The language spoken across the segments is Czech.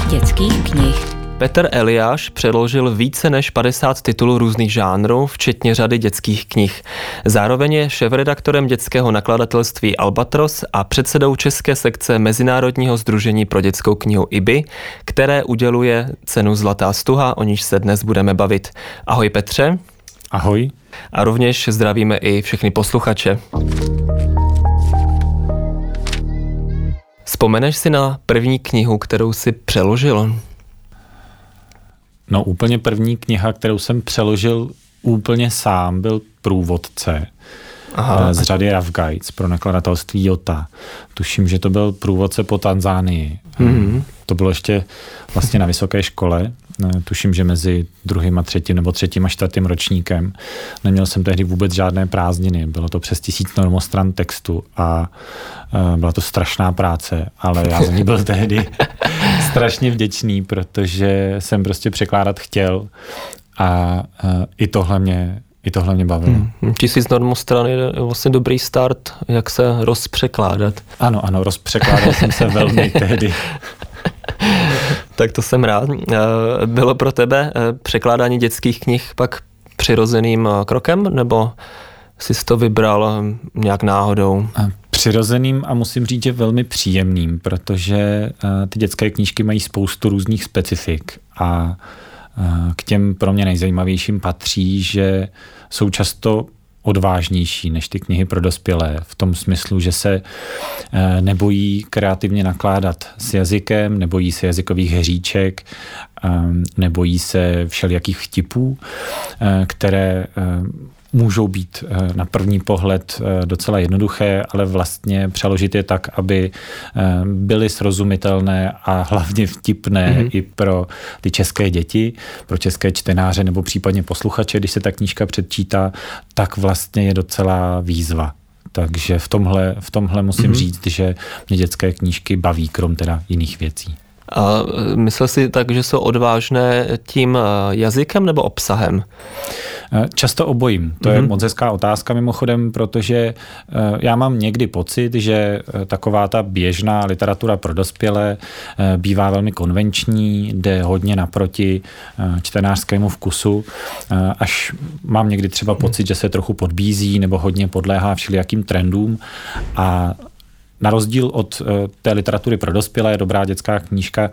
krásných dětských knih. Petr Eliáš přeložil více než 50 titulů různých žánrů, včetně řady dětských knih. Zároveň je šéfredaktorem dětského nakladatelství Albatros a předsedou české sekce Mezinárodního združení pro dětskou knihu IBI, které uděluje cenu Zlatá stuha, o níž se dnes budeme bavit. Ahoj Petře. Ahoj. A rovněž zdravíme i všechny posluchače. Vzpomeneš si na první knihu, kterou si přeložil? No úplně první kniha, kterou jsem přeložil úplně sám, byl Průvodce Aha. Eh, z řady Rough Guides pro nakladatelství Jota. Tuším, že to byl průvodce po Tanzánii. Mm-hmm. To bylo ještě vlastně na vysoké škole. Eh, tuším, že mezi druhým a třetím nebo třetím a čtvrtým ročníkem. Neměl jsem tehdy vůbec žádné prázdniny. Bylo to přes tisíc normostran textu a byla to strašná práce, ale já za ní byl tehdy strašně vděčný, protože jsem prostě překládat chtěl a i tohle mě i tohle mě bavilo. Hmm. Tisíc normostran je vlastně dobrý start, jak se rozpřekládat. Ano, ano, rozpřekládal jsem se velmi tehdy. tak to jsem rád. Bylo pro tebe překládání dětských knih pak přirozeným krokem, nebo jsi to vybral nějak náhodou? přirozeným a musím říct, že velmi příjemným, protože ty dětské knížky mají spoustu různých specifik a k těm pro mě nejzajímavějším patří, že jsou často odvážnější než ty knihy pro dospělé, v tom smyslu, že se e, nebojí kreativně nakládat s jazykem, nebojí se jazykových hříček, e, nebojí se všelijakých vtipů, které můžou být eh, na první pohled eh, docela jednoduché, ale vlastně přeložit je tak, aby eh, byly srozumitelné a hlavně vtipné mm-hmm. i pro ty české děti, pro české čtenáře nebo případně posluchače, když se ta knížka předčítá, tak vlastně je docela výzva. Takže v tomhle, v tomhle musím mm-hmm. říct, že mě dětské knížky baví, krom teda jiných věcí. A myslel si tak, že jsou odvážné tím jazykem nebo obsahem? Eh, často obojím. To mm-hmm. je mhm. moc hezká otázka mimochodem, protože eh, já mám někdy pocit, že eh, taková ta běžná literatura pro dospělé bývá velmi konvenční, jde hodně naproti čtenářskému vkusu, až mám někdy třeba pocit, že se trochu podbízí nebo hodně podléhá všelijakým trendům a na rozdíl od eh, té literatury pro dospělé, dobrá dětská knížka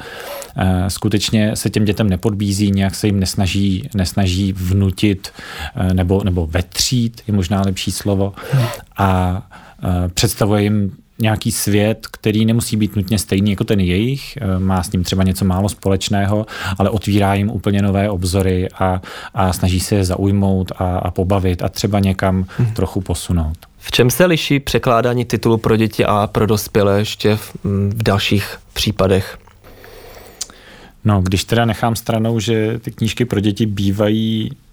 eh, skutečně se těm dětem nepodbízí, nějak se jim nesnaží, nesnaží vnutit eh, nebo, nebo vetřít, je možná lepší slovo, a představuje jim nějaký svět, který nemusí být nutně stejný jako ten jejich, má s ním třeba něco málo společného, ale otvírá jim úplně nové obzory a, a snaží se je zaujmout a, a pobavit a třeba někam hmm. trochu posunout. V čem se liší překládání titulu pro děti a pro dospělé ještě v, mm, v dalších případech? No, když teda nechám stranou, že ty knížky pro děti bývají Eh,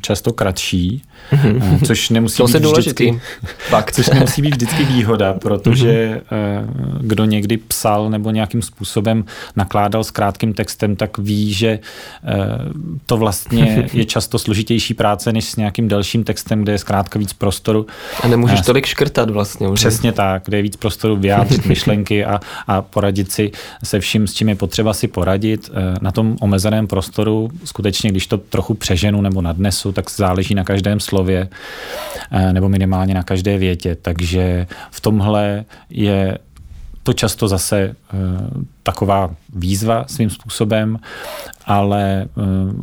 často kratší, mm-hmm. což nemusí to být vždycky, Fakt. což nemusí být vždycky výhoda, protože mm-hmm. kdo někdy psal nebo nějakým způsobem nakládal s krátkým textem, tak ví, že to vlastně je často složitější práce než s nějakým delším textem, kde je zkrátka víc prostoru. A nemůžeš tolik škrtat vlastně. Už. Přesně tak, kde je víc prostoru vyjádřit myšlenky a, a poradit si se vším, s čím je potřeba si poradit. Na tom omezeném prostoru skutečně, když to trochu přeženu nebo nadnesu, tak záleží na každém slově eh, nebo minimálně na každé větě. Takže v tomhle je to často zase e, taková výzva svým způsobem, ale e,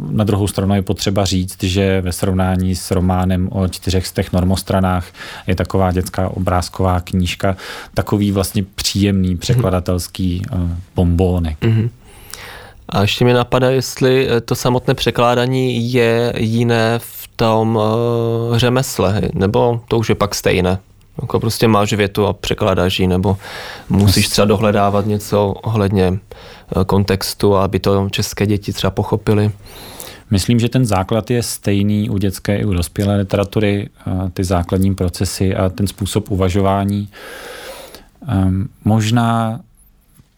na druhou stranu je potřeba říct, že ve srovnání s románem o čtyřech z těch normostranách je taková dětská obrázková knížka takový vlastně příjemný překladatelský e, bombónek. Mm-hmm. A ještě mi napadá, jestli eh, to samotné překládání je jiné v tom uh, řemesle, nebo to už je pak stejné. Jako prostě máš větu a překládáš ji, nebo musíš třeba dohledávat něco ohledně eh, kontextu, aby to české děti třeba pochopili. Myslím, že ten základ je stejný u dětské i u dospělé literatury, ty základní procesy a ten způsob uvažování. Um, možná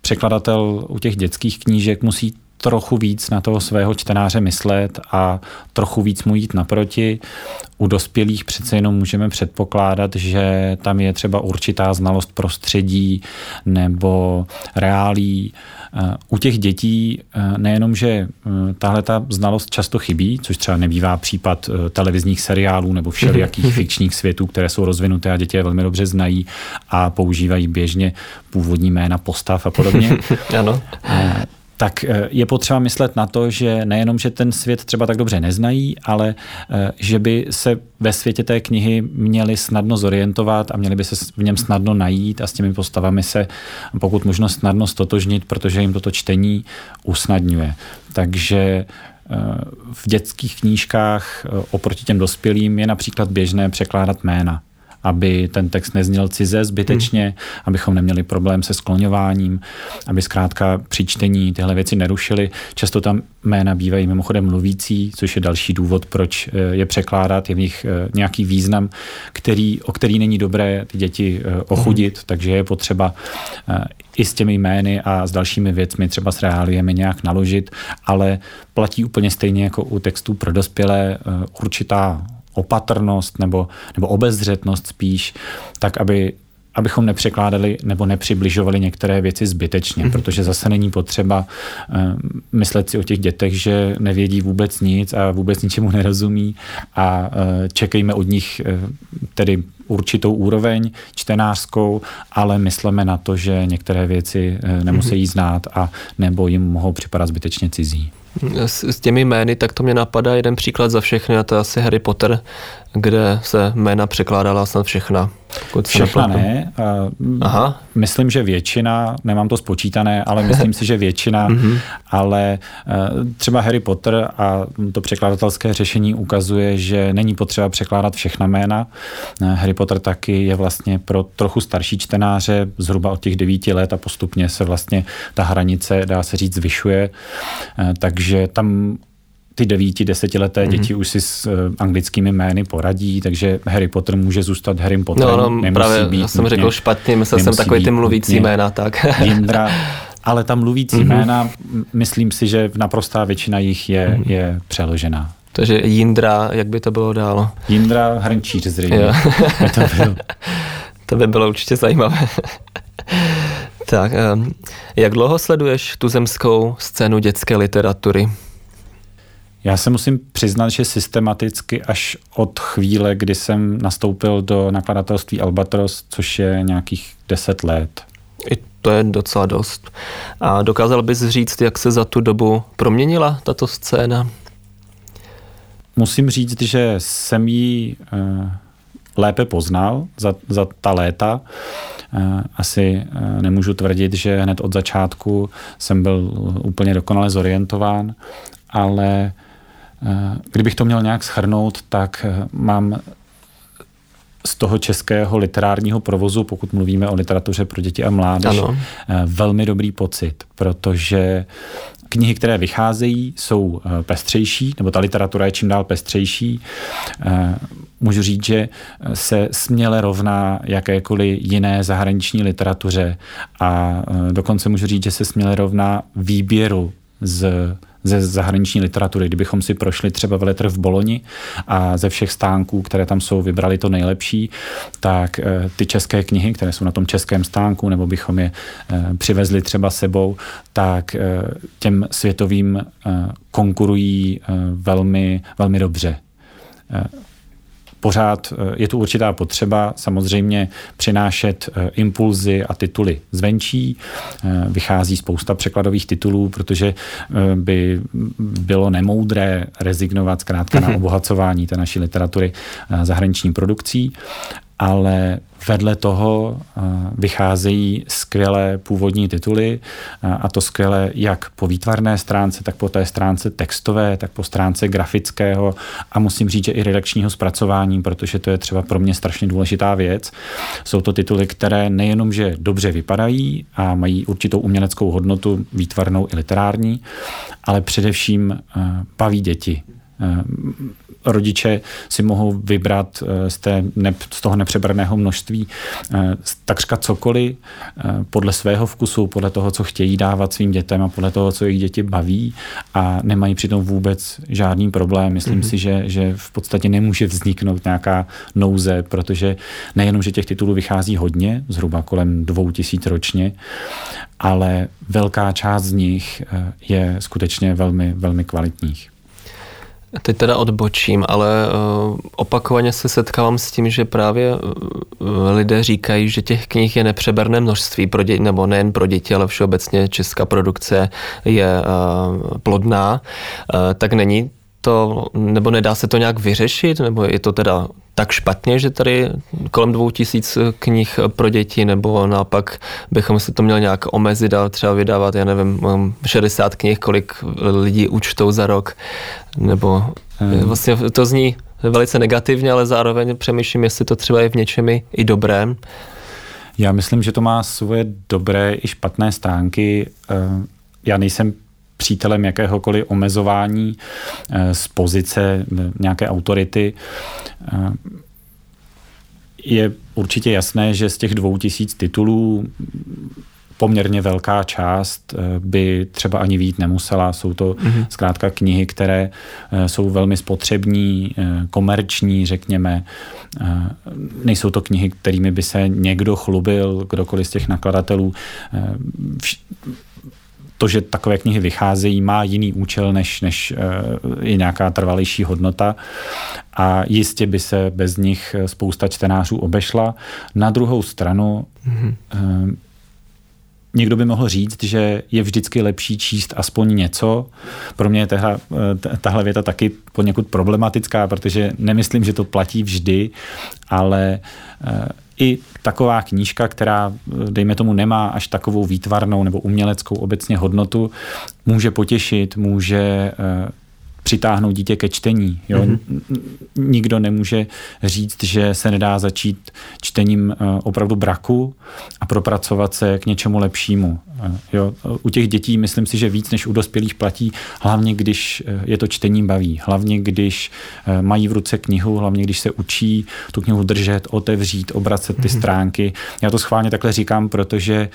překladatel u těch dětských knížek musí trochu víc na toho svého čtenáře myslet a trochu víc mu jít naproti. U dospělých přece jenom můžeme předpokládat, že tam je třeba určitá znalost prostředí nebo reálí. U těch dětí nejenom, že tahle ta znalost často chybí, což třeba nebývá případ televizních seriálů nebo všelijakých fikčních světů, které jsou rozvinuté a děti je velmi dobře znají a používají běžně původní jména postav a podobně. ano tak eh, je potřeba myslet na to, že nejenom, že ten svět třeba tak dobře neznají, ale eh, že by se ve světě té knihy měli snadno zorientovat a měli by se v něm snadno najít a s těmi postavami se pokud možno snadno stotožnit, protože jim toto čtení usnadňuje. Takže eh, v dětských knížkách oproti těm dospělým je například běžné překládat jména aby ten text nezněl cize zbytečně, hmm. abychom neměli problém se skloňováním, aby zkrátka při čtení tyhle věci nerušily. Často tam jména bývají mimochodem mluvící, což je další důvod, proč eh, je překládat. Je v nich eh, nějaký význam, který, o který není dobré ty děti eh, ochudit, hmm. takže je potřeba i s těmi jmény a s dalšími věcmi, třeba s reáliemi nějak naložit, ale platí úplně stejně jako u textů pro dospělé určitá opatrnost nebo, nebo obezřetnost spíš, tak aby abychom nepřekládali nebo nepřibližovali některé věci zbytečně, mm-hmm. protože zase není potřeba uh, myslet si o těch dětech, že nevědí vůbec nic a vůbec ničemu nerozumí a uh, čekejme od nich uh, tedy určitou úroveň čtenářskou, ale myslíme na to, že některé věci nemusí mm-hmm. znát a nebo jim mohou připadat zbytečně cizí. S, s těmi jmény, tak to mě napadá jeden příklad za všechny a to je asi Harry Potter, kde se jména překládala snad všechna. Všechna ne. Aha. Myslím, že většina, nemám to spočítané, ale myslím si, že většina, mhm. ale e, třeba Harry Potter a to překladatelské řešení ukazuje, že není potřeba překládat všechna jména. E, Harry Potter taky je vlastně pro trochu starší čtenáře, zhruba od těch devíti let a postupně se vlastně ta hranice, dá se říct, zvyšuje. E, takže tam ty devíti, desetileté mm-hmm. děti už si s uh, anglickými jmény poradí, takže Harry Potter může zůstat Harry Potterem. No, no právě, být já jsem řekl špatně, myslel jsem takový ty mluvící jména, tak. Jindra, ale ta mluvící mm-hmm. jména, myslím si, že naprostá většina jich je, mm-hmm. je přeložená. Takže Jindra, jak by to bylo dál? Jindra Hrnčíř zřejmě. to, byl. to by bylo určitě zajímavé. tak, um, jak dlouho sleduješ tu zemskou scénu dětské literatury? Já se musím přiznat, že systematicky až od chvíle, kdy jsem nastoupil do nakladatelství Albatros, což je nějakých deset let. I to je docela dost. A dokázal bys říct, jak se za tu dobu proměnila tato scéna? Musím říct, že jsem ji uh, lépe poznal za, za ta léta. Uh, asi uh, nemůžu tvrdit, že hned od začátku jsem byl úplně dokonale zorientován, ale Eh, kdybych to měl nějak schrnout, tak eh, mám z toho českého literárního provozu, pokud mluvíme o literatuře pro děti a mládež, ano. Eh, velmi dobrý pocit, protože knihy, které vycházejí, jsou pestřejší, nebo ta literatura je čím dál pestřejší. Můžu říct, že se směle rovná jakékoliv jiné zahraniční literatuře a dokonce můžu říct, že se směle rovná výběru z ze zahraniční literatury. Kdybychom si prošli třeba veletr v Boloni a ze všech stánků, které tam jsou, vybrali to nejlepší, tak eh, ty české knihy, které jsou na tom českém stánku, nebo bychom je eh, přivezli třeba sebou, tak eh, těm světovým konkurují velmi, velmi dobře pořád eh, je tu určitá potřeba samozřejmě přinášet eh, impulzy a tituly zvenčí. Eh, vychází spousta překladových titulů, protože by bylo nemoudré rezignovat zkrátka na obohacování té naší literatury zahraniční produkcí ale vedle toho eh, vycházejí skvělé původní tituly eh, a to skvělé jak po výtvarné stránce, tak po té stránce textové, tak po stránce grafického a musím říct, že i redakčního zpracování, protože to je třeba pro mě strašně důležitá věc. Jsou to tituly, které nejenom, že dobře vypadají a mají určitou uměleckou hodnotu výtvarnou i literární, ale především eh, baví děti rodiče si mohou vybrat z, té, z toho nepřebraného množství takřka cokoliv podle svého vkusu, podle toho, co chtějí dávat svým dětem a podle toho, co jejich děti baví a nemají přitom vůbec žádný problém. Myslím mm-hmm. si, že, že v podstatě nemůže vzniknout nějaká nouze, protože nejenom, že těch titulů vychází hodně, zhruba kolem dvou tisíc ročně, ale velká část z nich eh, je skutečně velmi, velmi kvalitních. Teď teda odbočím, ale uh, opakovaně se setkávám s tím, že právě uh, lidé říkají, že těch knih je nepřeberné množství, pro dě- nebo nejen pro děti, ale všeobecně česká produkce je uh, plodná. Tak není to, nebo nedá se to nějak vyřešit, nebo je to teda tak špatně, že tady kolem dvou tisíc knih pro děti, nebo naopak bychom se to měli nějak omezit a třeba vydávat, já nevím, 60 knih, kolik lidí účtou za rok, nebo hmm. vlastně to zní velice negativně, ale zároveň přemýšlím, jestli to třeba je v něčem i dobré. Já myslím, že to má svoje dobré i špatné stránky. Já nejsem přítelem jakéhokoliv omezování eh, z pozice nějaké autority. Eh, je určitě jasné, že z těch dvou tisíc titulů poměrně velká část eh, by třeba ani vít nemusela. Jsou to mm-hmm. zkrátka knihy, které jsou velmi spotřební, komerční, řekněme. Nejsou to knihy, kterými by se někdo chlubil, kdokoliv z těch nakladatelů to, že takové knihy vycházejí, má jiný účel, než, než je eh, nějaká trvalejší hodnota a jistě by se bez nich spousta čtenářů obešla. Na druhou stranu mm-hmm. Někdo by mohl říct, že je vždycky lepší číst aspoň něco. Pro mě je tahle, eh, tahle věta taky poněkud problematická, protože nemyslím, že to platí vždy, ale i taková knížka, která, dejme tomu, nemá až takovou výtvarnou nebo uměleckou obecně hodnotu, může potěšit, může eh, přitáhnout dítě ke čtení. Jo? Mm-hmm. Nikdo nemůže říct, že se nedá začít čtením eh, opravdu braku a propracovat se k něčemu lepšímu. Eh, jo? U těch dětí myslím si, že víc než u dospělých platí, hlavně když eh, je to čtení baví, hlavně když mají v ruce knihu, hlavně když se učí tu knihu držet, otevřít, obracet ty mm-hmm. stránky. Já to schválně takhle říkám, protože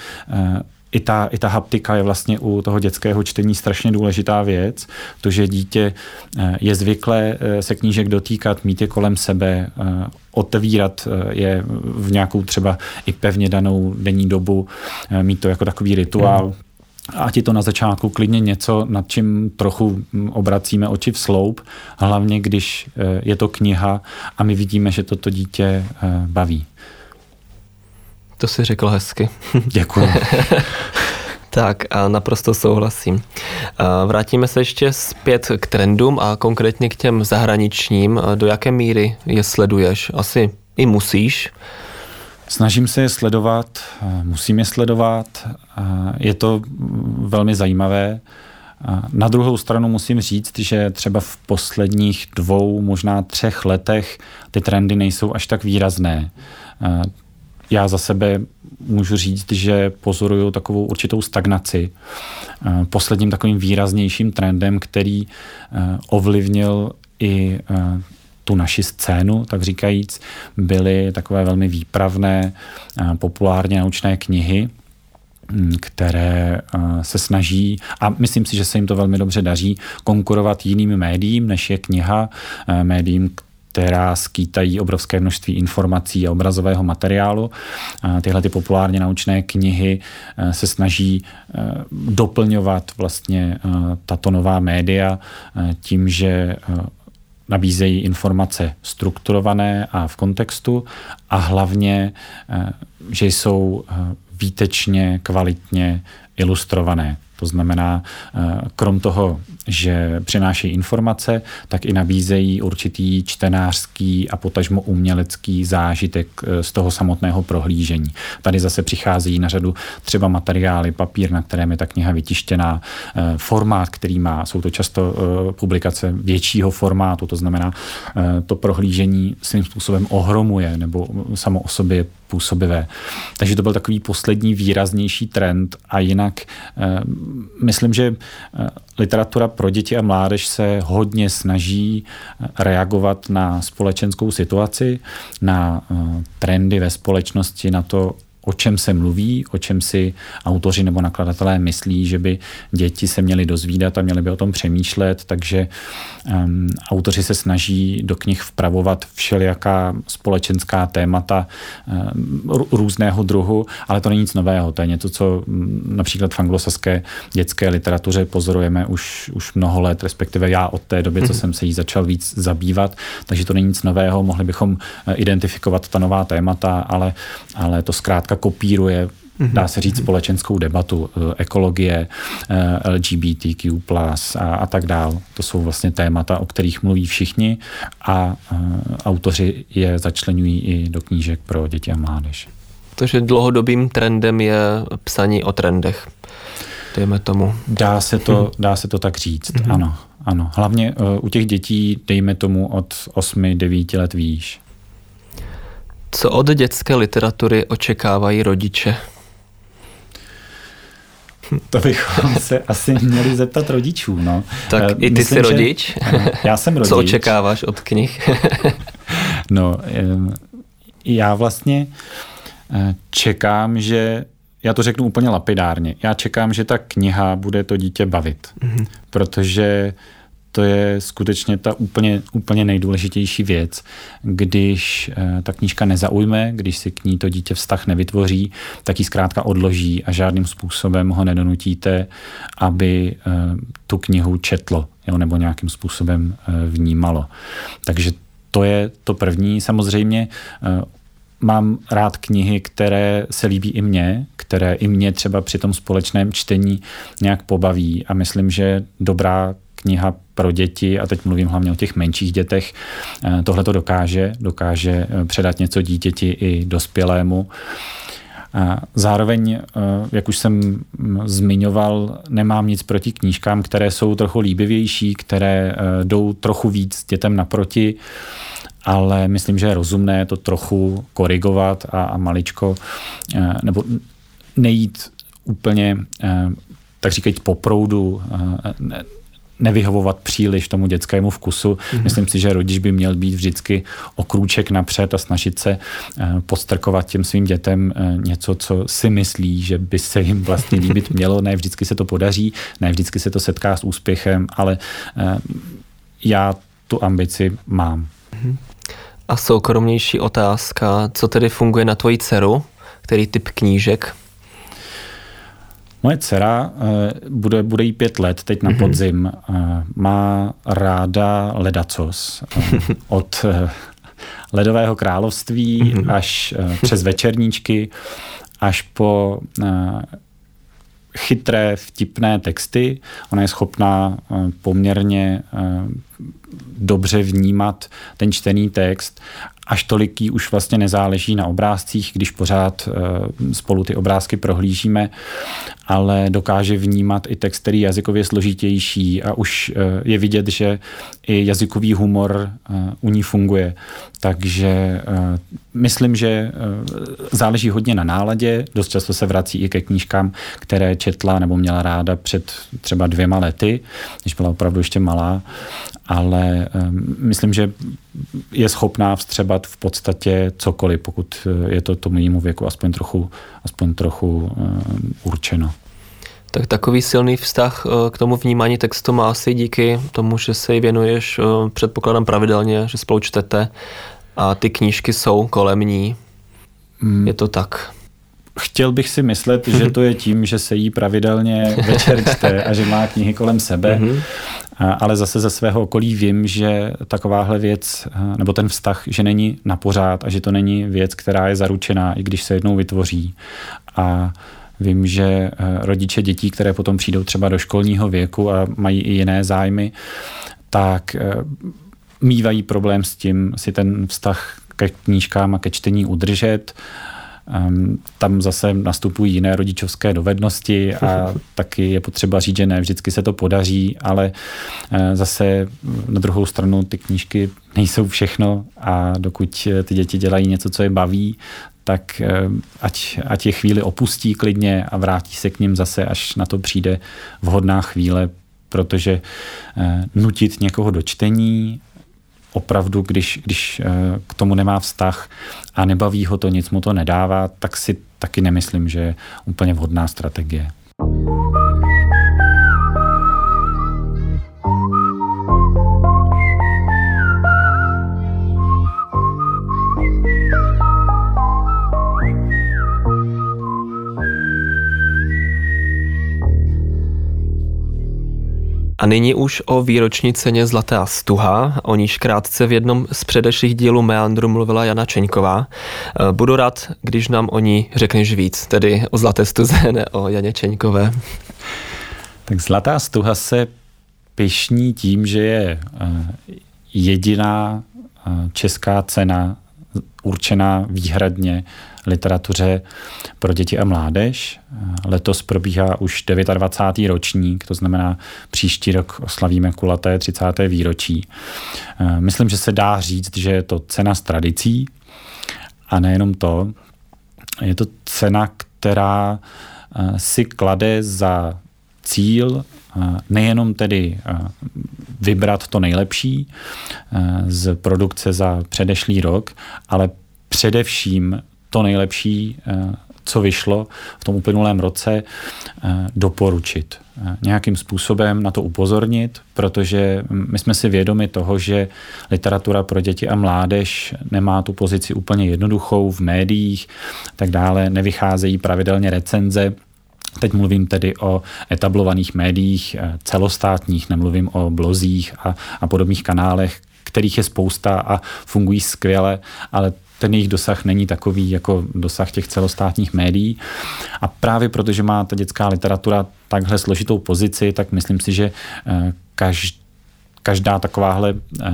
i ta, i ta haptika je vlastně u toho dětského čtení strašně důležitá věc, to, že dítě eh, je zvyklé eh, se knížek dotýkat, mít je kolem sebe, eh, otevírat je v nějakou třeba i pevně danou denní dobu, mít to jako takový rituál. Mm. Ať je to na začátku klidně něco, nad čím trochu hm, obracíme oči v sloup, hlavně když je to kniha a my vidíme, že toto dítě baví. To si řekl hezky. Děkuji. Tak a naprosto souhlasím. Vrátíme se ještě zpět k trendům a konkrétně k těm zahraničním. Do jaké míry je sleduješ? Asi i musíš. Snažím se je sledovat, musím je sledovat. Je to velmi zajímavé. Na druhou stranu musím říct, že třeba v posledních dvou, možná třech letech ty trendy nejsou až tak výrazné já za sebe můžu říct, že pozoruju takovou určitou stagnaci. Eh, posledním takovým výraznějším trendem, který eh, ovlivnil i eh, tu naši scénu, tak říkajíc, byly takové velmi výpravné, populárně naučné knihy, hm, které se snaží, a myslím si, že se jim to velmi dobře daří, konkurovat jiným médiím, než je kniha, médiím, která skýtají obrovské množství informací a obrazového materiálu. Tyhle ty populárně naučné knihy e, se snaží e, doplňovat vlastně e, tato nová média tím, že nabízejí informace strukturované a v kontextu a hlavně, že jsou výtečně, kvalitně ilustrované. To znamená, eh, krom toho, že přináší informace, tak i nabízejí určitý čtenářský a potažmo umělecký zážitek eh, z toho samotného prohlížení. Tady zase přichází na řadu třeba materiály, papír, na kterém je ta kniha vytištěná, eh, formát, který má, jsou to často publikace většího formátu, to znamená, to prohlížení svým způsobem ohromuje nebo samo o sobě působivé. Takže to byl takový poslední výraznější trend a jinak eh, myslím, že eh, literatura pro děti a mládež se hodně snaží eh, reagovat na společenskou situaci, na trendy ve společnosti, na to, o čem se mluví, o čem si autoři nebo nakladatelé myslí, že by děti se měly dozvídat a měly by o tom přemýšlet, takže um, autoři se snaží do knih vpravovat všelijaká společenská témata um, různého druhu, ale to není nic nového, to je něco, co um, například v anglosaské dětské literatuře pozorujeme už, už mnoho let, respektive já od té doby, co mhm. jsem se jí začal víc zabývat, takže to není nic nového, mohli bychom eh, identifikovat ta nová témata, ale, ale to zkrátka kopíruje dá se říct, společenskou debatu, eh, ekologie, eh, LGBTQ+, a, a tak dál. To jsou vlastně témata, o kterých mluví všichni a eh, autoři je začlenují i do knížek pro děti a mládež. Takže dlouhodobým trendem je psaní o trendech. Dejme tomu. Dá se to, hmm. dá se to tak říct, hmm. ano. Ano, hlavně u těch dětí, dejme tomu od 8-9 let výš. Co od dětské literatury očekávají rodiče? To bychom se asi měli zeptat rodičů. No. Tak uh, i ty Myslím, jsi rodič? Že, já jsem rodič. Co očekáváš od knih? no, já vlastně eh, čekám, že já to řeknu úplně lapidárně. Já čekám, že ta kniha bude to dítě bavit, mm-hmm. protože to je skutečně ta úplně, úplně nejdůležitější věc. Když eh, ta knížka nezaujme, když si k ní to dítě vztah nevytvoří, tak ji zkrátka odloží a žádným způsobem ho nedonutíte, aby eh, tu knihu četlo jo, nebo nějakým způsobem eh, vnímalo. Takže to je to první. Samozřejmě mám rád knihy, které se líbí i mně, které i mě třeba při tom společném čtení nějak pobaví a myslím, že dobrá kniha pro děti, a teď mluvím hlavně o těch menších dětech, eh, tohle to dokáže, dokáže eh, předat něco dítěti i dospělému. Zároveň, eh, jak už jsem mm, zmiňoval, nemám nic proti knížkám, které jsou trochu líbivější, které jdou trochu víc dětem naproti, ale myslím, že je rozumné to trochu korigovat a, a maličko, nebo nejít úplně tak říkajíc po proudu, nevyhovovat příliš tomu dětskému vkusu. Mm-hmm. Myslím si, že rodič by měl být vždycky o krůček napřed a snažit se eh, postrkovat těm svým dětem eh, něco, co si myslí, že by se jim vlastně líbit mělo. Ne vždycky se to podaří, ne vždycky se to setká s úspěchem, ale eh, já tu ambici mám. Mm-hmm. A soukromnější otázka, co tedy funguje na tvoji dceru? Který typ knížek? Moje dcera eh, bude, bude jí pět let teď na mhm. podzim. Mm-hmm. Má ráda ledacos. Eh, od ledového království mm-hmm. až přes večerníčky, až po chytré, vtipné texty. Ona je schopná poměrně dobře vnímat ten čtený text až toliký už vlastně nezáleží na obrázcích, když pořád eh, spolu ty obrázky prohlížíme, ale dokáže vnímat i text, který je jazykově složitější a už eh, je vidět, že i jazykový humor eh, u ní funguje. Takže myslím, že záleží hodně na náladě. Dost často se vrací i ke knížkám, které četla nebo měla ráda před třeba dvěma lety, když byla opravdu ještě malá, ale myslím, že je schopná vstřebat v podstatě cokoliv, pokud eh, je to tomu jejímu věku aspoň trochu, aspoň trochu uh, určeno. Tak takový silný vztah eh, k tomu vnímání textu má asi díky tomu, že se jí věnuješ, předpokládám pravidelně, že spolu čtete a ty knížky jsou kolem ní. Mm. Je to tak? Chtěl bych si myslet, že to je tím, že se jí pravidelně večer čte a že má knihy kolem sebe, mm-hmm. Ale zase ze svého okolí vím, že takováhle věc, nebo ten vztah, že není na pořád a že to není věc, která je zaručená, i když se jednou vytvoří. A Vím, že rodiče dětí, které potom přijdou třeba do školního věku a mají i jiné zájmy, tak mývají problém s tím si ten vztah ke knížkám a ke čtení udržet tam zase nastupují jiné rodičovské dovednosti a taky je potřeba říct, že ne vždycky se to podaří, ale eh, zase na druhou stranu ty knížky nejsou všechno a dokud ty děti dělají něco, co je baví, tak ať, ať je chvíli opustí klidně a vrátí se k ním zase, až na to přijde vhodná chvíle, protože nutit někoho do čtení opravdu, když, když k tomu nemá vztah a nebaví ho to, nic mu to nedává, tak si taky nemyslím, že je úplně vhodná strategie. A nyní už o výroční ceně Zlatá stuha, o níž krátce v jednom z předešlých dílů Meandru mluvila Jana Čeňková. E, budu rád, když nám o ní řekneš víc, tedy o Zlaté stuze, ne o Janě Čeňkové. Tak Zlatá stuha se pišní tím, že je e, jediná e, česká cena určená výhradně literatuře pro děti a mládež. Letos probíhá už 29. ročník, to znamená příští rok oslavíme kulaté 30. výročí. Myslím, že se dá říct, že je to cena s tradicí a nejenom to. Je to cena, která si klade za cíl nejenom tedy vybrat to nejlepší z produkce za předešlý rok, ale především to nejlepší, eh, co vyšlo v tom uplynulém roce, eh, doporučit. Eh, nějakým způsobem na to upozornit, protože my jsme si vědomi toho, že literatura pro děti a mládež nemá tu pozici úplně jednoduchou v médiích, tak dále, nevycházejí pravidelně recenze, Teď mluvím tedy o etablovaných médiích celostátních, nemluvím o blozích a, a podobných kanálech, kterých je spousta a fungují skvěle, ale ten jejich dosah není takový jako dosah těch celostátních médií. A právě protože má ta dětská literatura takhle složitou pozici, tak myslím si, že eh, každý každá takováhle, eh,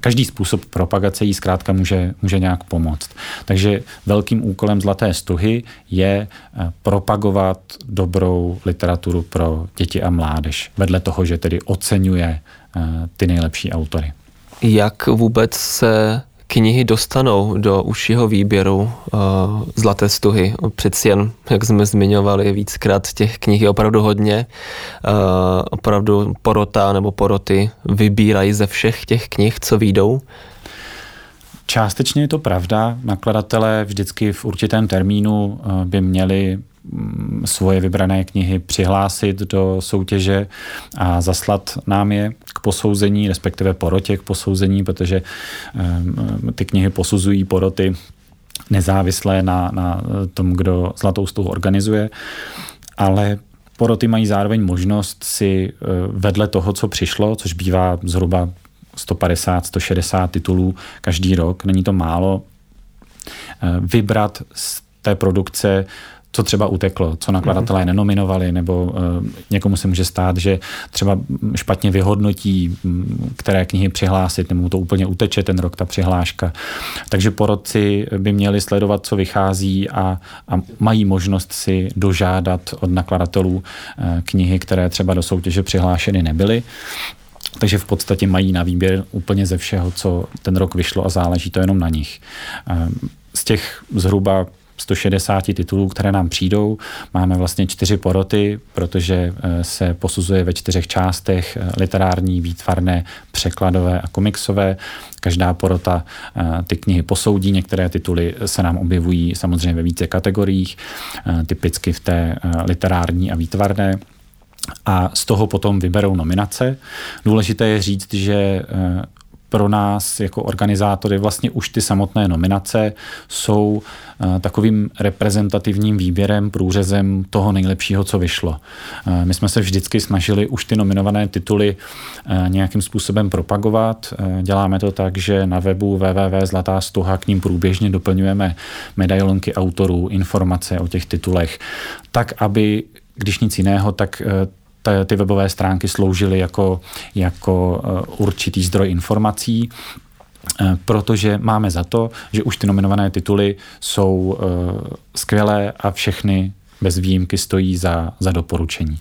každý způsob propagace jí zkrátka může, může nějak pomoct. Takže velkým úkolem Zlaté stuhy je eh, propagovat dobrou literaturu pro děti a mládež, vedle toho, že tedy oceňuje ty nejlepší autory. Jak vůbec se knihy dostanou do užšího výběru uh, Zlaté stuhy. Přeci jen, jak jsme zmiňovali víckrát, těch knih je opravdu hodně. Uh, opravdu porota nebo poroty vybírají ze všech těch knih, co výjdou. Částečně je to pravda. Nakladatelé vždycky v určitém termínu uh, by měli svoje vybrané knihy přihlásit do soutěže a zaslat nám je k posouzení, respektive porotě k posouzení, protože ehm, ty knihy posuzují poroty nezávislé na, na tom, kdo Zlatou stuhu organizuje, ale poroty mají zároveň možnost si eh, vedle toho, co přišlo, což bývá zhruba 150-160 titulů každý rok, není to málo, eh, vybrat z té produkce co třeba uteklo, co nakladatelé mm-hmm. nenominovali, nebo uh, někomu se může stát, že třeba špatně vyhodnotí, které knihy přihlásit, nebo to úplně uteče ten rok, ta přihláška. Takže porodci by měli sledovat, co vychází a, a mají možnost si dožádat od nakladatelů uh, knihy, které třeba do soutěže přihlášeny nebyly. Takže v podstatě mají na výběr úplně ze všeho, co ten rok vyšlo a záleží to jenom na nich. Z těch zhruba 160 titulů, které nám přijdou. Máme vlastně čtyři poroty, protože eh, se posuzuje ve čtyřech částech eh, literární, výtvarné, překladové a komiksové. Každá porota eh, ty knihy posoudí, některé tituly se nám objevují samozřejmě ve více kategoriích, typicky v té literární a výtvarné a z toho potom vyberou nominace. Důležité je říct, že pro nás jako organizátory vlastně už ty samotné nominace jsou eh, takovým reprezentativním výběrem, průřezem toho nejlepšího, co vyšlo. Eh, my jsme se vždycky snažili už ty nominované tituly eh, nějakým způsobem propagovat. Děláme to tak, že na webu www.zlatá stuha k ním průběžně doplňujeme medailonky autorů, informace o těch titulech, tak aby když nic jiného, tak ty webové stránky sloužily jako, jako eh, určitý zdroj informací eh, protože máme za to, že už ty nominované tituly jsou eh, skvělé a všechny bez výjimky stojí za, za doporučení.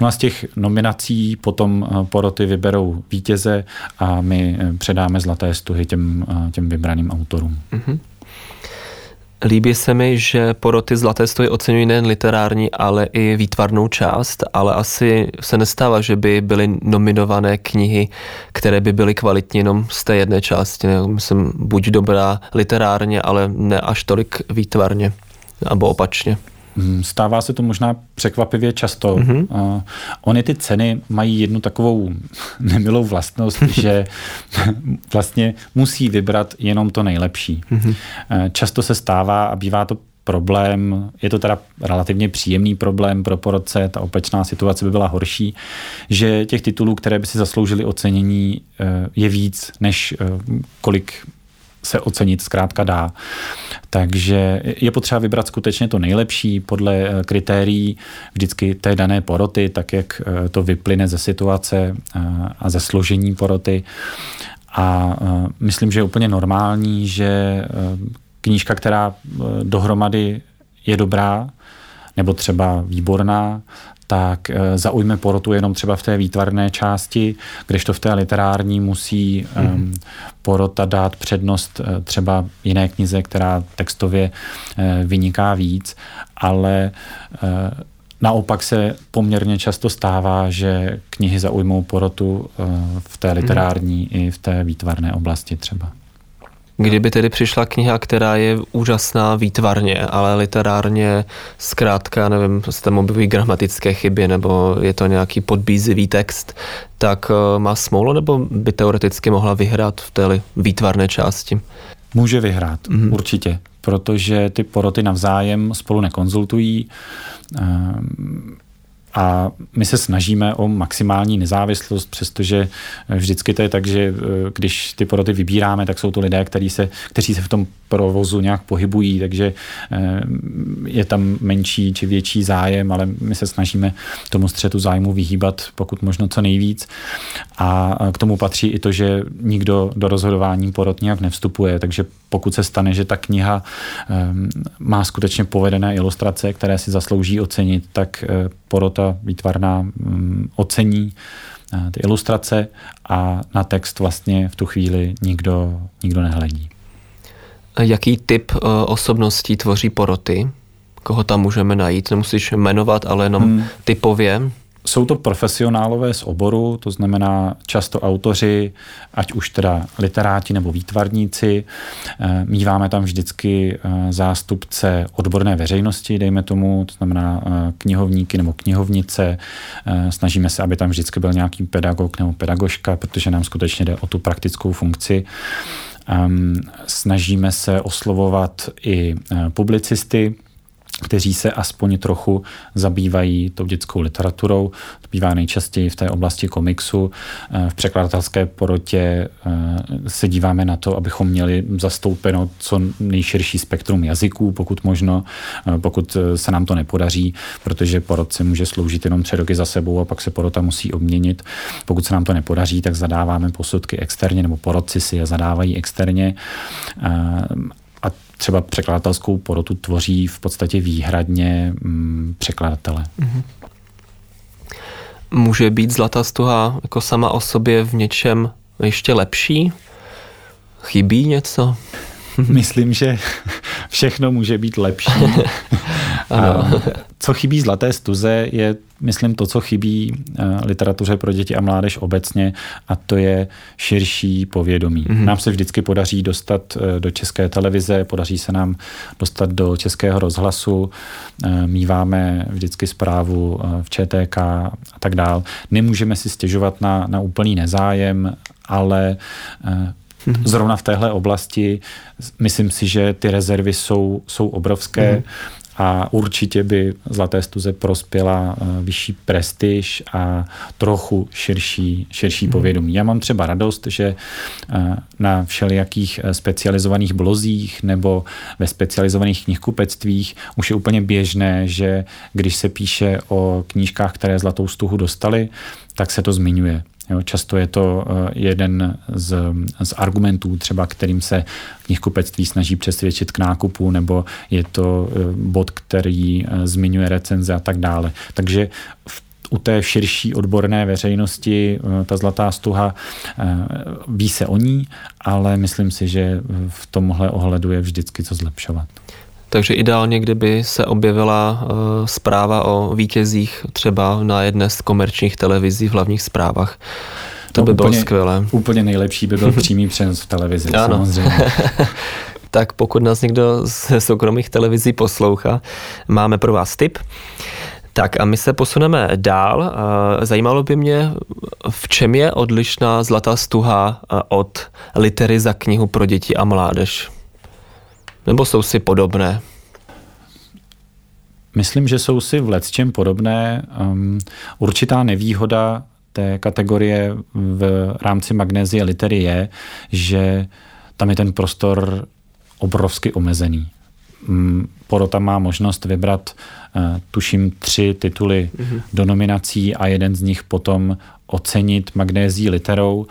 No a z těch nominací potom poroty vyberou vítěze a my předáme zlaté stuhy těm, těm vybraným autorům. Mm-hmm. Líbí se mi, že poroty Zlaté stojí oceňují nejen literární, ale i výtvarnou část, ale asi se nestává, že by byly nominované knihy, které by byly kvalitní jenom z té jedné části. Myslím, buď dobrá literárně, ale ne až tolik výtvarně, nebo opačně. Hmm, stává se to možná překvapivě často. Mm-hmm. Uh, ony ty ceny mají jednu takovou nemilou vlastnost, že vlastně musí vybrat jenom to nejlepší. Mm-hmm. Uh, často se stává a bývá to problém, je to teda relativně příjemný problém pro porodce, ta opačná situace by byla horší, že těch titulů, které by si zasloužili ocenění, je víc, než kolik se ocenit zkrátka dá. Takže je potřeba vybrat skutečně to nejlepší podle eh, kritérií vždycky té dané poroty, tak jak eh, to vyplyne ze situace eh, a ze složení poroty. A myslím, že je úplně normální, že knížka, která dohromady je dobrá, nebo třeba výborná, tak eh, zaujme porotu jenom třeba v té výtvarné části, kdežto v té literární musí mm. porota dát přednost eh, třeba jiné knize, která textově eh, vyniká víc, ale Naopak se poměrně často stává, že knihy zaujmou porotu v té mhm. literární mm. i v té výtvarné oblasti třeba. Kdyby tedy přišla kniha, která je úžasná výtvarně, ale literárně zkrátka, nevím, se tam objevují gramatické chyby nebo je to nějaký podbízivý text, tak eh, má smoulo nebo by teoreticky mohla vyhrát v té výtvarné části? Může vyhrát, mm-hmm. určitě, protože ty poroty navzájem spolu nekonzultují. Ehm, a my se snažíme o maximální nezávislost, přestože vždycky to je tak, že eh, když ty poroty vybíráme, tak jsou to lidé, kteří se, kteří se v tom provozu nějak pohybují, takže eh, je tam menší či větší zájem, ale my se snažíme tomu střetu zájmu vyhýbat pokud možno co nejvíc. A k tomu patří i to, že nikdo do rozhodování porod nějak nevstupuje, takže pokud se stane, že ta kniha eh, má skutečně povedené ilustrace, které si zaslouží ocenit, tak porota výtvarná mm, ocení eh, ty ilustrace a na text vlastně v tu chvíli nikdo, nikdo nehledí. Jaký typ eh, osobností tvoří poroty? Koho tam můžeme najít? Nemusíš jmenovat, ale jenom hmm. typově. Jsou to profesionálové z oboru, to znamená často autoři, ať už teda literáti nebo výtvarníci. Eh, míváme tam vždycky eh, zástupce odborné veřejnosti, dejme tomu, to znamená eh, knihovníky nebo knihovnice. Snažíme se, aby tam vždycky byl nějaký pedagog nebo pedagožka, protože nám skutečně jde o tu praktickou funkci. Ehm, snažíme se oslovovat i publicisty, kteří se aspoň trochu zabývají tou dětskou literaturou. To bývá nejčastěji v té oblasti komiksu. Eh, v překladatelské porotě eh, se díváme na to, abychom měli zastoupeno co nejširší spektrum jazyků, pokud možno, eh, pokud se nám to nepodaří, protože porod se může sloužit jenom tři roky za sebou a pak se porota musí obměnit. Pokud se nám to nepodaří, tak zadáváme posudky externě, nebo porodci si je zadávají externě třeba překladatelskou porotu tvoří v podstatě výhradně mm, překladatele. Mm-hmm. Může být Zlatá stuha jako sama o sobě v něčem ještě lepší? Chybí něco? Myslím, že všechno může být lepší. co chybí Zlaté stuze je, myslím, to, co chybí eh, literatuře pro děti a mládež obecně a to je širší povědomí. Mm-hmm. Nám se vždycky podaří dostat eh, do české televize, podaří se nám dostat do českého rozhlasu, eh, míváme vždycky zprávu v ČTK a tak dál. Nemůžeme si stěžovat na, na úplný nezájem, ale Mhm. Zrovna v téhle oblasti myslím si, že ty rezervy jsou, jsou obrovské. Mm a určitě by Zlaté stuze prospěla eh, vyšší prestiž a trochu širší, širší mm. povědomí. Já mám třeba radost, že eh, na všelijakých eh, specializovaných blozích nebo ve specializovaných knihkupectvích už je úplně běžné, že když se píše o knížkách, které Zlatou stuhu dostali, tak se to zmiňuje. Jo, často je to eh, jeden z, z argumentů, třeba kterým se knihkupectví snaží přesvědčit k nákupu, nebo je to eh, bod, který eh, zmiňuje recenze a tak dále. Takže v u té širší odborné veřejnosti ta zlatá stuha ví se o ní, ale myslím si, že v tomhle ohledu je vždycky co zlepšovat. Takže ideálně, kdyby se objevila uh, zpráva o vítězích třeba na jedné z komerčních televizí v hlavních zprávách. To no, by úplně, bylo skvělé. Úplně nejlepší by byl přímý přenos v televizi, ano. samozřejmě. tak pokud nás někdo z soukromých televizí poslouchá, máme pro vás tip. Tak a my se posuneme dál. Zajímalo by mě, v čem je odlišná Zlatá stuha od litery za knihu pro děti a mládež? Nebo jsou si podobné? Myslím, že jsou si v čem podobné. Um, určitá nevýhoda té kategorie v rámci magnézie litery je, že tam je ten prostor obrovsky omezený. Mm, porota má možnost vybrat, eh, tuším, tři tituly mm-hmm. do nominací a jeden z nich potom ocenit magnézí literou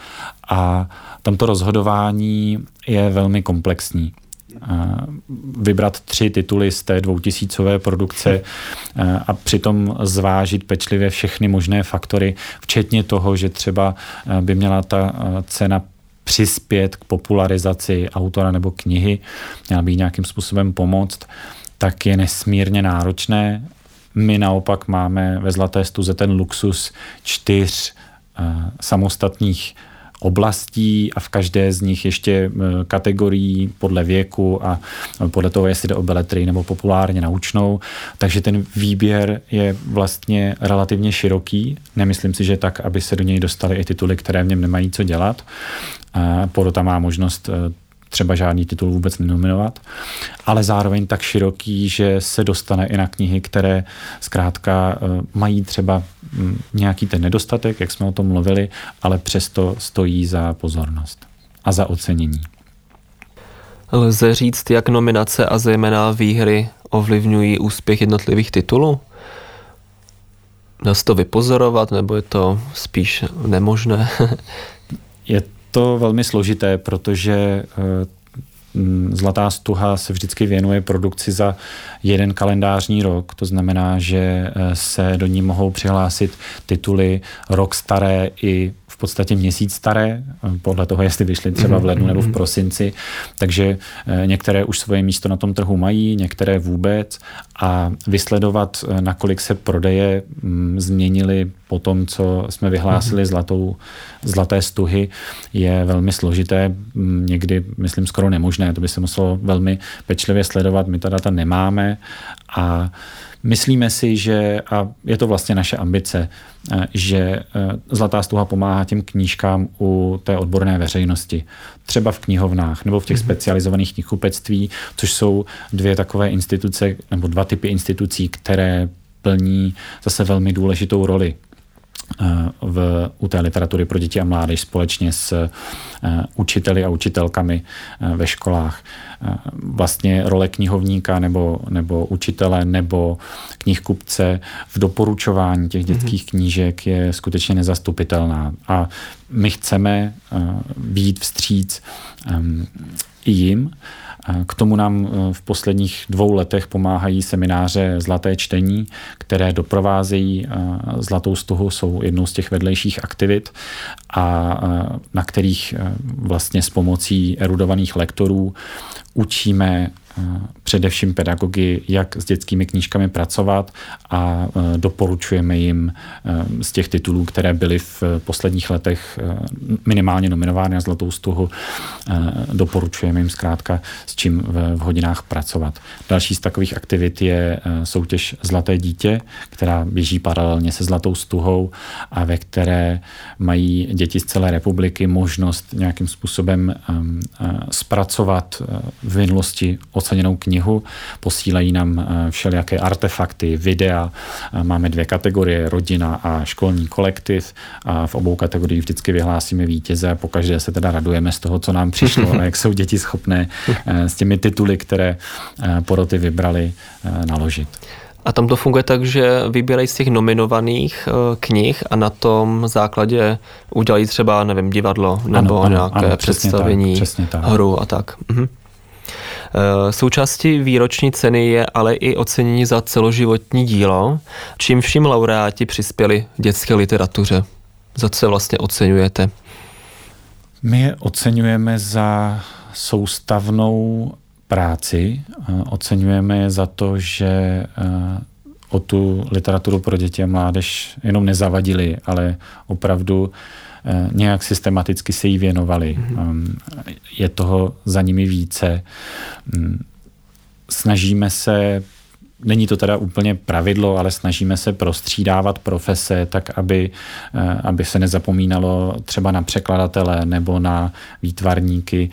a tamto rozhodování je velmi komplexní vybrat tři tituly z té dvoutisícové produkce a přitom zvážit pečlivě všechny možné faktory, včetně toho, že třeba by měla ta cena přispět k popularizaci autora nebo knihy, měla by nějakým způsobem pomoct, tak je nesmírně náročné. My naopak máme ve Zlaté stuze ten luxus čtyř samostatných oblastí a v každé z nich ještě e, kategorií podle věku a podle toho, jestli jde o beletry nebo populárně naučnou. Takže ten výběr je vlastně relativně široký. Nemyslím si, že tak, aby se do něj dostaly i tituly, které v něm nemají co dělat. Porota má možnost e, třeba žádný titul vůbec nenominovat, ale zároveň tak široký, že se dostane i na knihy, které zkrátka e, mají třeba nějaký ten nedostatek, jak jsme o tom mluvili, ale přesto stojí za pozornost a za ocenění. Lze říct, jak nominace a zejména výhry ovlivňují úspěch jednotlivých titulů? Dá se to vypozorovat, nebo je to spíš nemožné? je to velmi složité, protože eh, Zlatá stuha se vždycky věnuje produkci za jeden kalendářní rok, to znamená, že eh, se do ní mohou přihlásit tituly rok staré i podstatě měsíc staré, eh, podle toho, jestli vyšly třeba v lednu nebo v prosinci. Takže některé už svoje místo na tom trhu mají, některé vůbec a vysledovat, nakolik se prodeje mm, změnily po tom, co jsme vyhlásili zlatou, zlaté stuhy, je velmi složité, někdy, myslím, skoro nemožné. To by se muselo velmi pečlivě sledovat. My ta data nemáme a myslíme si, že, a je to vlastně naše ambice, že Zlatá stuha pomáhá těm knížkám u té odborné veřejnosti. Třeba v knihovnách nebo v těch mm-hmm. specializovaných knihkupectví, což jsou dvě takové instituce nebo dva typy institucí, které plní zase velmi důležitou roli v, u té literatury pro děti a mládež společně s eh, učiteli a učitelkami eh, ve školách. Eh, vlastně role knihovníka nebo, nebo učitele nebo knihkupce v doporučování těch mhm. dětských knížek je skutečně nezastupitelná. A my chceme být vstříc ehm, i jim k tomu nám e, v posledních dvou letech pomáhají semináře Zlaté čtení, které doprovázejí e, Zlatou stuhu, jsou jednou z těch vedlejších aktivit a e, na kterých vlastně s pomocí erudovaných lektorů učíme především pedagogy, jak s dětskými knížkami pracovat a doporučujeme jim z těch titulů, které byly v posledních letech minimálně nominovány na Zlatou stuhu, doporučujeme jim zkrátka s čím v hodinách pracovat. Další z takových aktivit je soutěž Zlaté dítě, která běží paralelně se Zlatou stuhou a ve které mají děti z celé republiky možnost nějakým způsobem zpracovat v minulosti oceněnou knihu, posílají nám eh, všelijaké artefakty, videa, eh, máme dvě kategorie, rodina a školní kolektiv a v obou kategoriích vždycky vyhlásíme vítěze a pokaždé se teda radujeme z toho, co nám přišlo a jak jsou děti schopné eh, s těmi tituly, které poroty vybrali, naložit. A tam to funguje tak, že vybírají z těch nominovaných knih a na tom základě udělají třeba, nevím, divadlo nebo ano, ano, nějaké ano, představení, tak, tak. hru a tak. Mhm. Eh, součástí výroční ceny je ale i ocenění za celoživotní dílo, čím vším laureáti přispěli dětské literatuře. Za co vlastně oceňujete? My je oceňujeme za soustavnou práci. Oceňujeme je za to, že o tu literaturu pro děti a mládež jenom nezavadili, ale opravdu nějak systematicky se jí věnovali. Mm-hmm. Je toho za nimi více. Mm, snažíme se Není to teda úplně pravidlo, ale snažíme se prostřídávat profese tak, aby, eh, aby se nezapomínalo třeba na překladatele nebo na výtvarníky.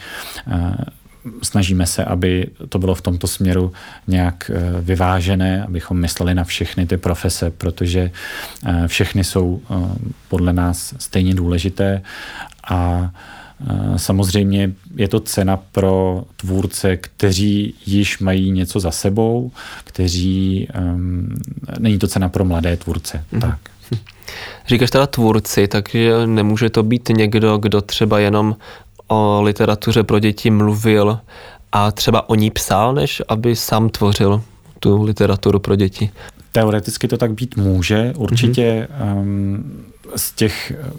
Eh, snažíme se, aby to bylo v tomto směru nějak eh, vyvážené, abychom mysleli na všechny ty profese, protože všechny jsou podle nás stejně důležité a Samozřejmě je to cena pro tvůrce, kteří již mají něco za sebou, kteří. Um, není to cena pro mladé tvůrce. Mm-hmm. Tak. Říkáš teda tvůrci, takže nemůže to být někdo, kdo třeba jenom o literatuře pro děti mluvil a třeba o ní psal, než aby sám tvořil tu literaturu pro děti. Teoreticky to tak být může. Určitě mm-hmm. um, z těch eh,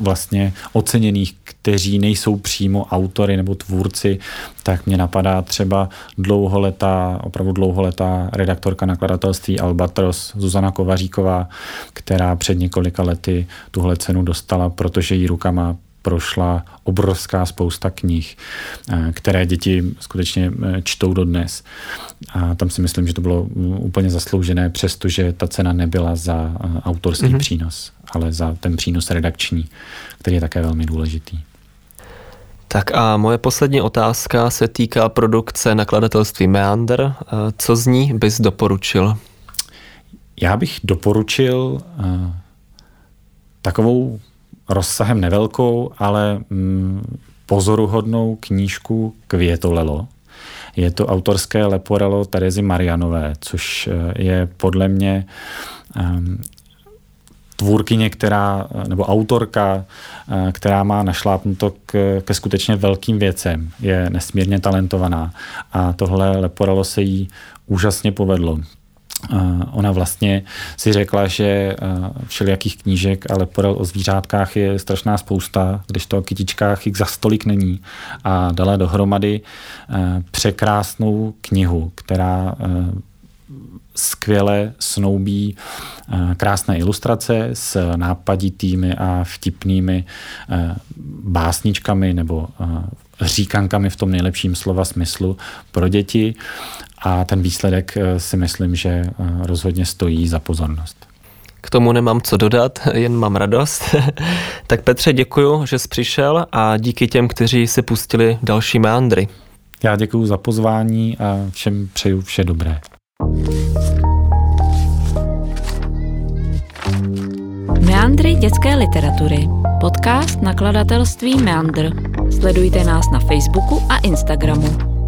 vlastně oceněných, kteří nejsou přímo autory nebo tvůrci, tak mě napadá třeba dlouholetá, opravdu dlouholetá redaktorka nakladatelství Albatros Zuzana Kovaříková, která před několika lety tuhle cenu dostala, protože jí rukama prošla obrovská spousta knih, eh, které děti skutečně eh, čtou dodnes. A tam si myslím, že to bylo mm, úplně zasloužené, přestože ta cena nebyla za eh, autorský mm-hmm. přínos, ale za ten přínos redakční, který je také velmi důležitý. Tak a moje poslední otázka se týká produkce nakladatelství Meander. Co z ní bys doporučil? Já bych doporučil takovou rozsahem nevelkou, ale mm, pozoruhodnou knížku Květolelo. Je to autorské leporelo Terezy Marianové, což eh, je podle mě um, tvůrkyně, která, nebo autorka, eh, která má našlápnuto k, ke skutečně velkým věcem. Je nesmírně talentovaná a tohle leporelo se jí úžasně povedlo. Ona vlastně si řekla, že všelijakých knížek, ale porel o zvířátkách je strašná spousta, když to o kytičkách jich za stolik není. A dala dohromady překrásnou knihu, která skvěle snoubí krásné ilustrace s nápaditými a vtipnými básničkami nebo říkankami v tom nejlepším slova smyslu pro děti a ten výsledek eh, si myslím, že eh, rozhodně stojí za pozornost. K tomu nemám co dodat, jen mám radost. tak Petře, děkuji, že jsi přišel a díky těm, kteří si pustili další meandry. Já děkuji za pozvání a všem přeju vše dobré. Meandry dětské literatury. Podcast nakladatelství Meandr. Sledujte nás na Facebooku a Instagramu.